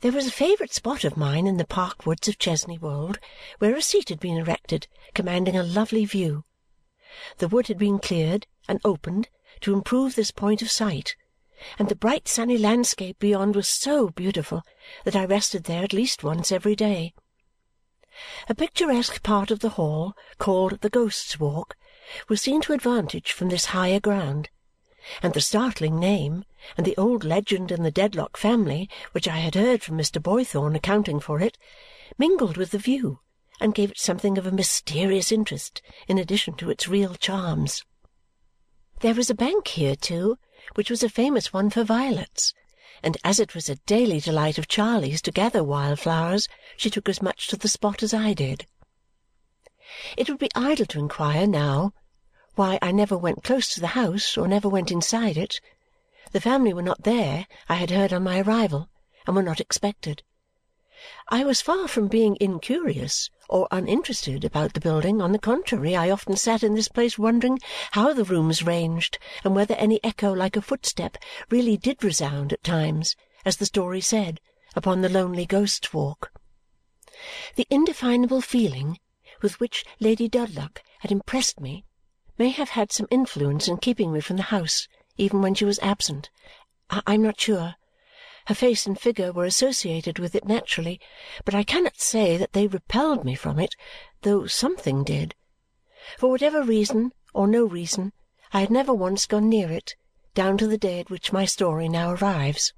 There was a favourite spot of mine in the park woods of Chesney Wold where a seat had been erected commanding a lovely view. The wood had been cleared and opened to improve this point of sight, and the bright sunny landscape beyond was so beautiful that I rested there at least once every day. A picturesque part of the hall, called the Ghost's Walk, was seen to advantage from this higher ground, and the startling name and the old legend in the Dedlock family which I had heard from Mr. Boythorn accounting for it mingled with the view and gave it something of a mysterious interest in addition to its real charms. There was a bank here, too, which was a famous one for violets and as it was a daily delight of Charley's to gather wild flowers, she took as much to the spot as I did. It would be idle to inquire, now, why I never went close to the house or never went inside it. The family were not there, I had heard on my arrival, and were not expected. I was far from being incurious or uninterested about the building on the contrary i often sat in this place wondering how the rooms ranged and whether any echo like a footstep really did resound at times as the story said upon the lonely Ghost's Walk the indefinable feeling with which lady dedlock had impressed me may have had some influence in keeping me from the house even when she was absent i am not sure her face and figure were associated with it naturally, but I cannot say that they repelled me from it, though something did. For whatever reason or no reason, I had never once gone near it, down to the day at which my story now arrives.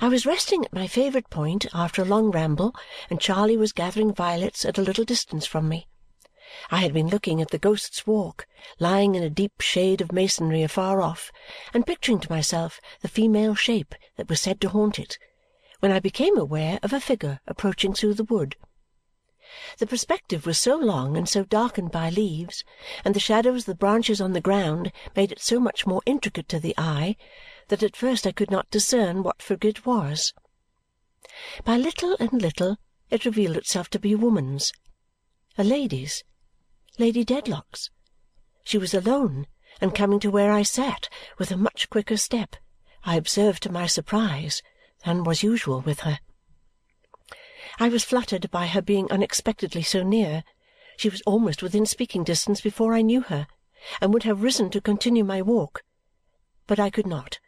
I was resting at my favourite point after a long ramble, and Charley was gathering violets at a little distance from me. I had been looking at the Ghost's Walk, lying in a deep shade of masonry afar off, and picturing to myself the female shape that was said to haunt it, when I became aware of a figure approaching through the wood. The perspective was so long and so darkened by leaves, and the shadows of the branches on the ground made it so much more intricate to the eye, that at first I could not discern what figure it was. By little and little it revealed itself to be a woman's, a lady's Lady Dedlock's. She was alone, and coming to where I sat with a much quicker step, I observed to my surprise, than was usual with her. I was fluttered by her being unexpectedly so near. She was almost within speaking distance before I knew her, and would have risen to continue my walk. But I could not.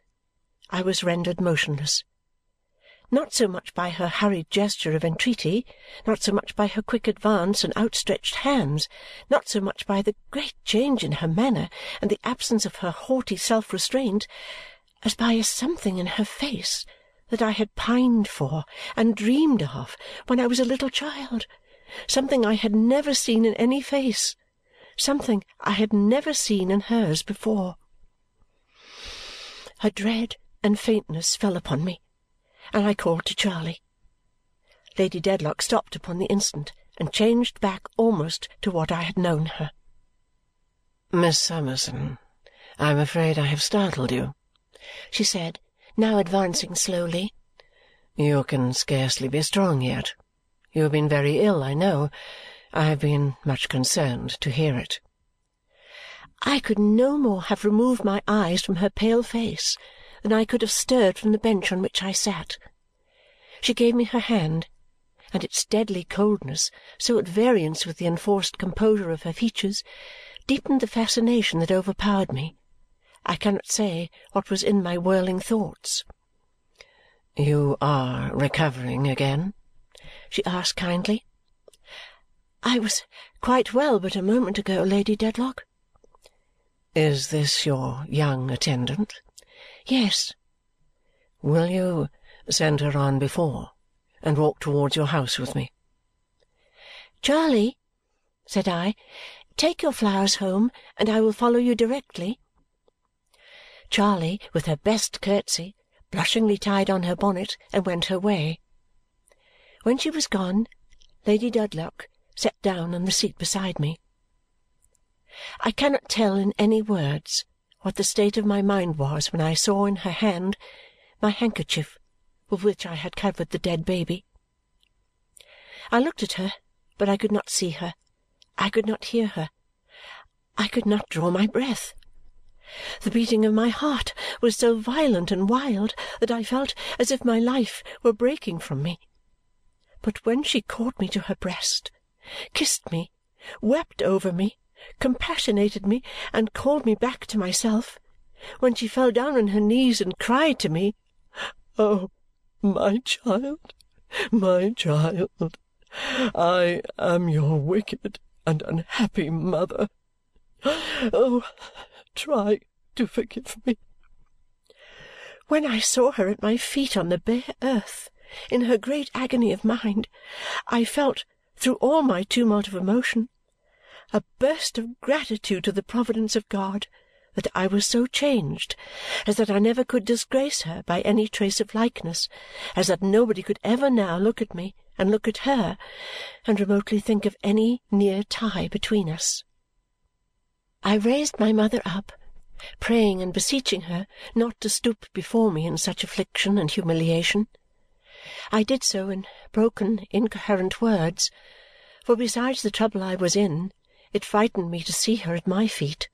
I was rendered motionless not so much by her hurried gesture of entreaty, not so much by her quick advance and outstretched hands, not so much by the great change in her manner and the absence of her haughty self-restraint, as by a something in her face that I had pined for and dreamed of when I was a little child, something I had never seen in any face, something I had never seen in hers before. Her dread and faintness fell upon me and I called to Charley. Lady Dedlock stopped upon the instant and changed back almost to what I had known her. "Miss Summerson, I am afraid I have startled you," she said, now advancing slowly. "You can scarcely be strong yet. You have been very ill, I know. I have been much concerned to hear it." I could no more have removed my eyes from her pale face than I could have stirred from the bench on which I sat. She gave me her hand, and its deadly coldness, so at variance with the enforced composure of her features, deepened the fascination that overpowered me. I cannot say what was in my whirling thoughts. "You are recovering again?" she asked kindly. "I was quite well but a moment ago, Lady Dedlock." "Is this your young attendant?" Yes. Will you send her on before and walk towards your house with me? Charley, said I, take your flowers home, and I will follow you directly. Charley, with her best curtsy, blushingly tied on her bonnet and went her way. When she was gone, Lady Dedlock sat down on the seat beside me. I cannot tell in any words what the state of my mind was when I saw in her hand my handkerchief with which I had covered the dead baby. I looked at her, but I could not see her, I could not hear her, I could not draw my breath. The beating of my heart was so violent and wild that I felt as if my life were breaking from me. But when she caught me to her breast, kissed me, wept over me, compassionated me, and called me back to myself, when she fell down on her knees and cried to me, "Oh, my child, my child, I am your wicked and unhappy mother! Oh, try to forgive me!" When I saw her at my feet on the bare earth, in her great agony of mind, I felt, through all my tumult of emotion, a burst of gratitude to the providence of God that I was so changed as that I never could disgrace her by any trace of likeness, as that nobody could ever now look at me and look at her and remotely think of any near tie between us. I raised my mother up, praying and beseeching her not to stoop before me in such affliction and humiliation. I did so in broken incoherent words, for besides the trouble I was in, it frightened me to see her at my feet.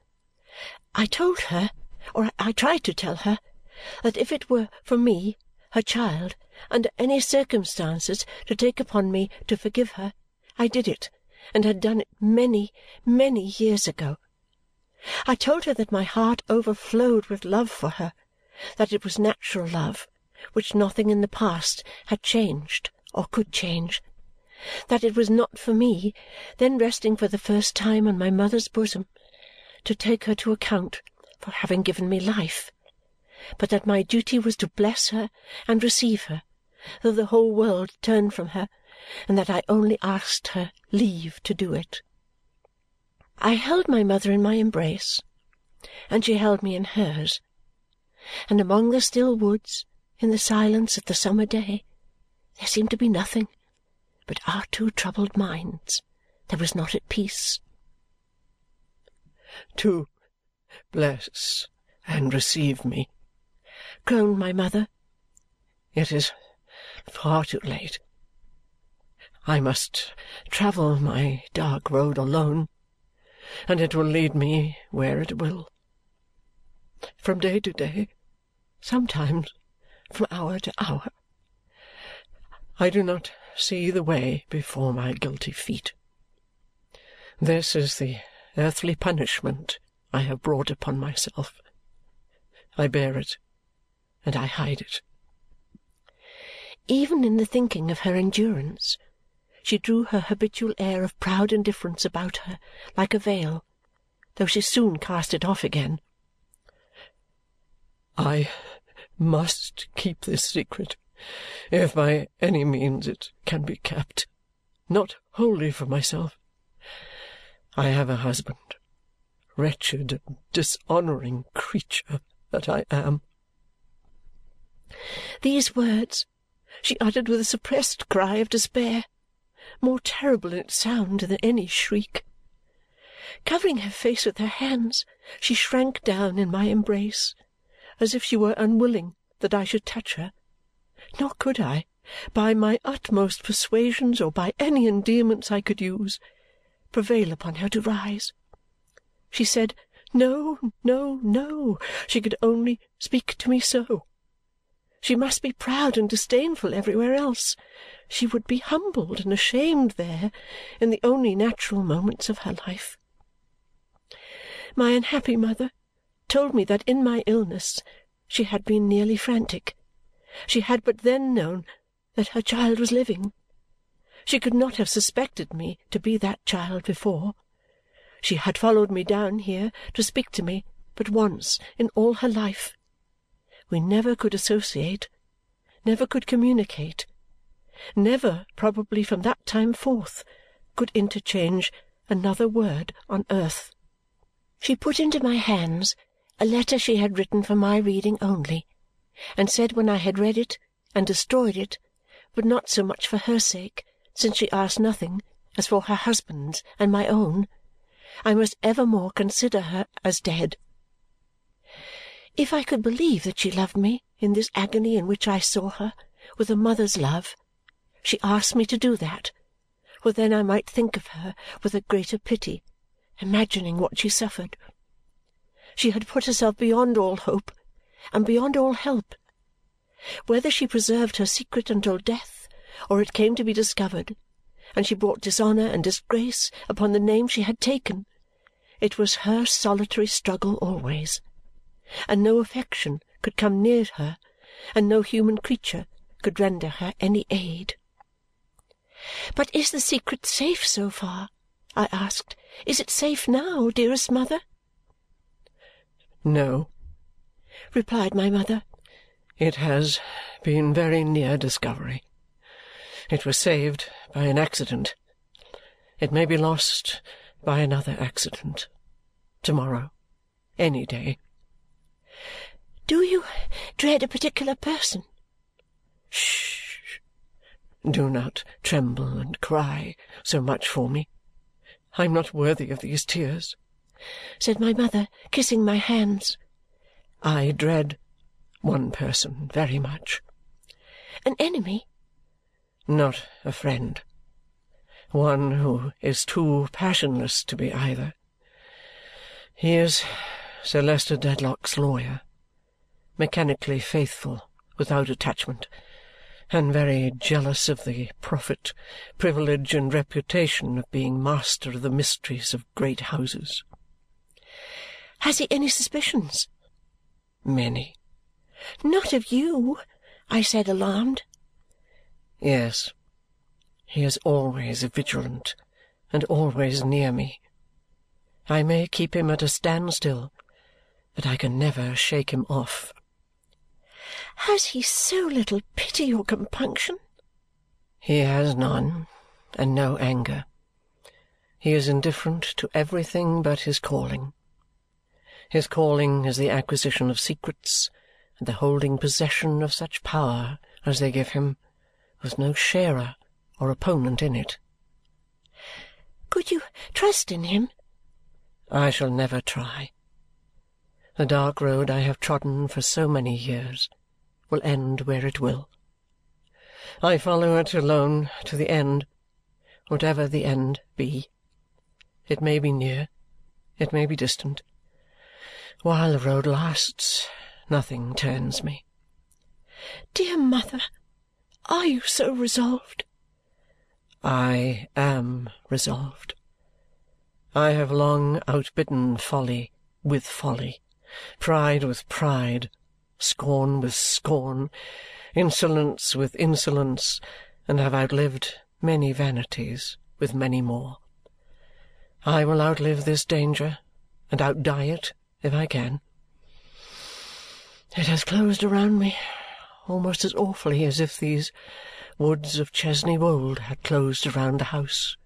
I told her, or I tried to tell her, that if it were for me, her child, under any circumstances, to take upon me to forgive her, I did it, and had done it many, many years ago. I told her that my heart overflowed with love for her, that it was natural love, which nothing in the past had changed or could change, that it was not for me, then resting for the first time on my mother's bosom, to take her to account for having given me life, but that my duty was to bless her and receive her, though the whole world turned from her, and that I only asked her leave to do it. I held my mother in my embrace, and she held me in hers, and among the still woods, in the silence of the summer day, there seemed to be nothing but our two troubled minds that was not at peace to bless and receive me, groaned my mother. It is far too late. I must travel my dark road alone, and it will lead me where it will. From day to day, sometimes from hour to hour, I do not see the way before my guilty feet. This is the earthly punishment I have brought upon myself. I bear it, and I hide it. Even in the thinking of her endurance, she drew her habitual air of proud indifference about her like a veil, though she soon cast it off again. I must keep this secret, if by any means it can be kept, not wholly for myself, I have a husband. Wretched and dishonouring creature that I am!" These words she uttered with a suppressed cry of despair, more terrible in its sound than any shriek. Covering her face with her hands, she shrank down in my embrace as if she were unwilling that I should touch her. Nor could I, by my utmost persuasions or by any endearments I could use, prevail upon her to rise. She said, no, no, no, she could only speak to me so. She must be proud and disdainful everywhere else. She would be humbled and ashamed there in the only natural moments of her life. My unhappy mother told me that in my illness she had been nearly frantic. She had but then known that her child was living she could not have suspected me to be that child before. She had followed me down here to speak to me but once in all her life. We never could associate, never could communicate, never, probably from that time forth, could interchange another word on earth. She put into my hands a letter she had written for my reading only, and said when I had read it and destroyed it, but not so much for her sake since she asked nothing, as for her husband's and my own, I must evermore consider her as dead. If I could believe that she loved me in this agony in which I saw her, with a mother's love, she asked me to do that, for then I might think of her with a greater pity, imagining what she suffered. she had put herself beyond all hope and beyond all help. Whether she preserved her secret until death or it came to be discovered, and she brought dishonour and disgrace upon the name she had taken, it was her solitary struggle always, and no affection could come near her, and no human creature could render her any aid. "But is the secret safe so far?" I asked. "Is it safe now, dearest mother?" "No," replied my mother. "It has been very near discovery. It was saved by an accident. It may be lost by another accident. To morrow. Any day." "Do you dread a particular person?" "Sh! Do not tremble and cry so much for me. I am not worthy of these tears," said my mother, kissing my hands. "I dread one person very much." "An enemy?" "Not a friend. One who is too passionless to be either. He is Sir Leicester Dedlock's lawyer, mechanically faithful without attachment and very jealous of the profit, privilege, and reputation of being master of the mysteries of great houses." "Has he any suspicions?" "Many." "Not of you?" I said, alarmed. "Yes. He is always vigilant and always near me. I may keep him at a standstill, but I can never shake him off. Has he so little pity or compunction?" "He has none, and no anger. He is indifferent to everything but his calling. His calling is the acquisition of secrets and the holding possession of such power as they give him, with no sharer or opponent in it." "Could you trust in him?" "I shall never try. The dark road I have trodden for so many years will end where it will. I follow it alone to the end, whatever the end be. It may be near, it may be distant. While the road lasts, nothing turns me." "Dear mother, are you so resolved?" "I am resolved. I have long outbidden folly with folly, pride with pride scorn with scorn, insolence with insolence, and have outlived many vanities with many more. I will outlive this danger and outdie it if I can. It has closed around me almost as awfully as if these woods of Chesney Wold had closed around the house.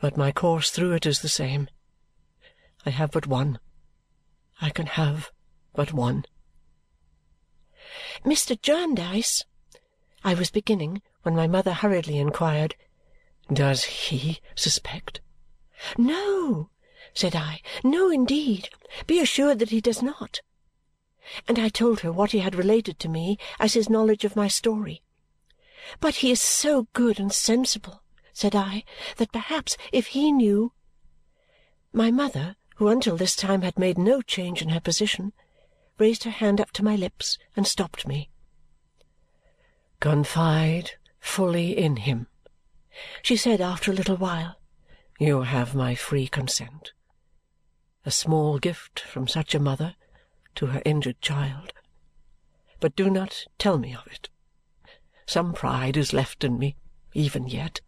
But my course through it is the same. I have but one. I can have but one. "Mr. Jarndyce," I was beginning when my mother hurriedly inquired, "Does he suspect?" "No," said I. "No, indeed. Be assured that he does not." And I told her what he had related to me as his knowledge of my story. "But he is so good and sensible," said I, "that perhaps if he knew My mother, who until this time had made no change in her position raised her hand up to my lips and stopped me. "Confide fully in him," she said after a little while. "You have my free consent. A small gift from such a mother to her injured child. But do not tell me of it. Some pride is left in me, even yet.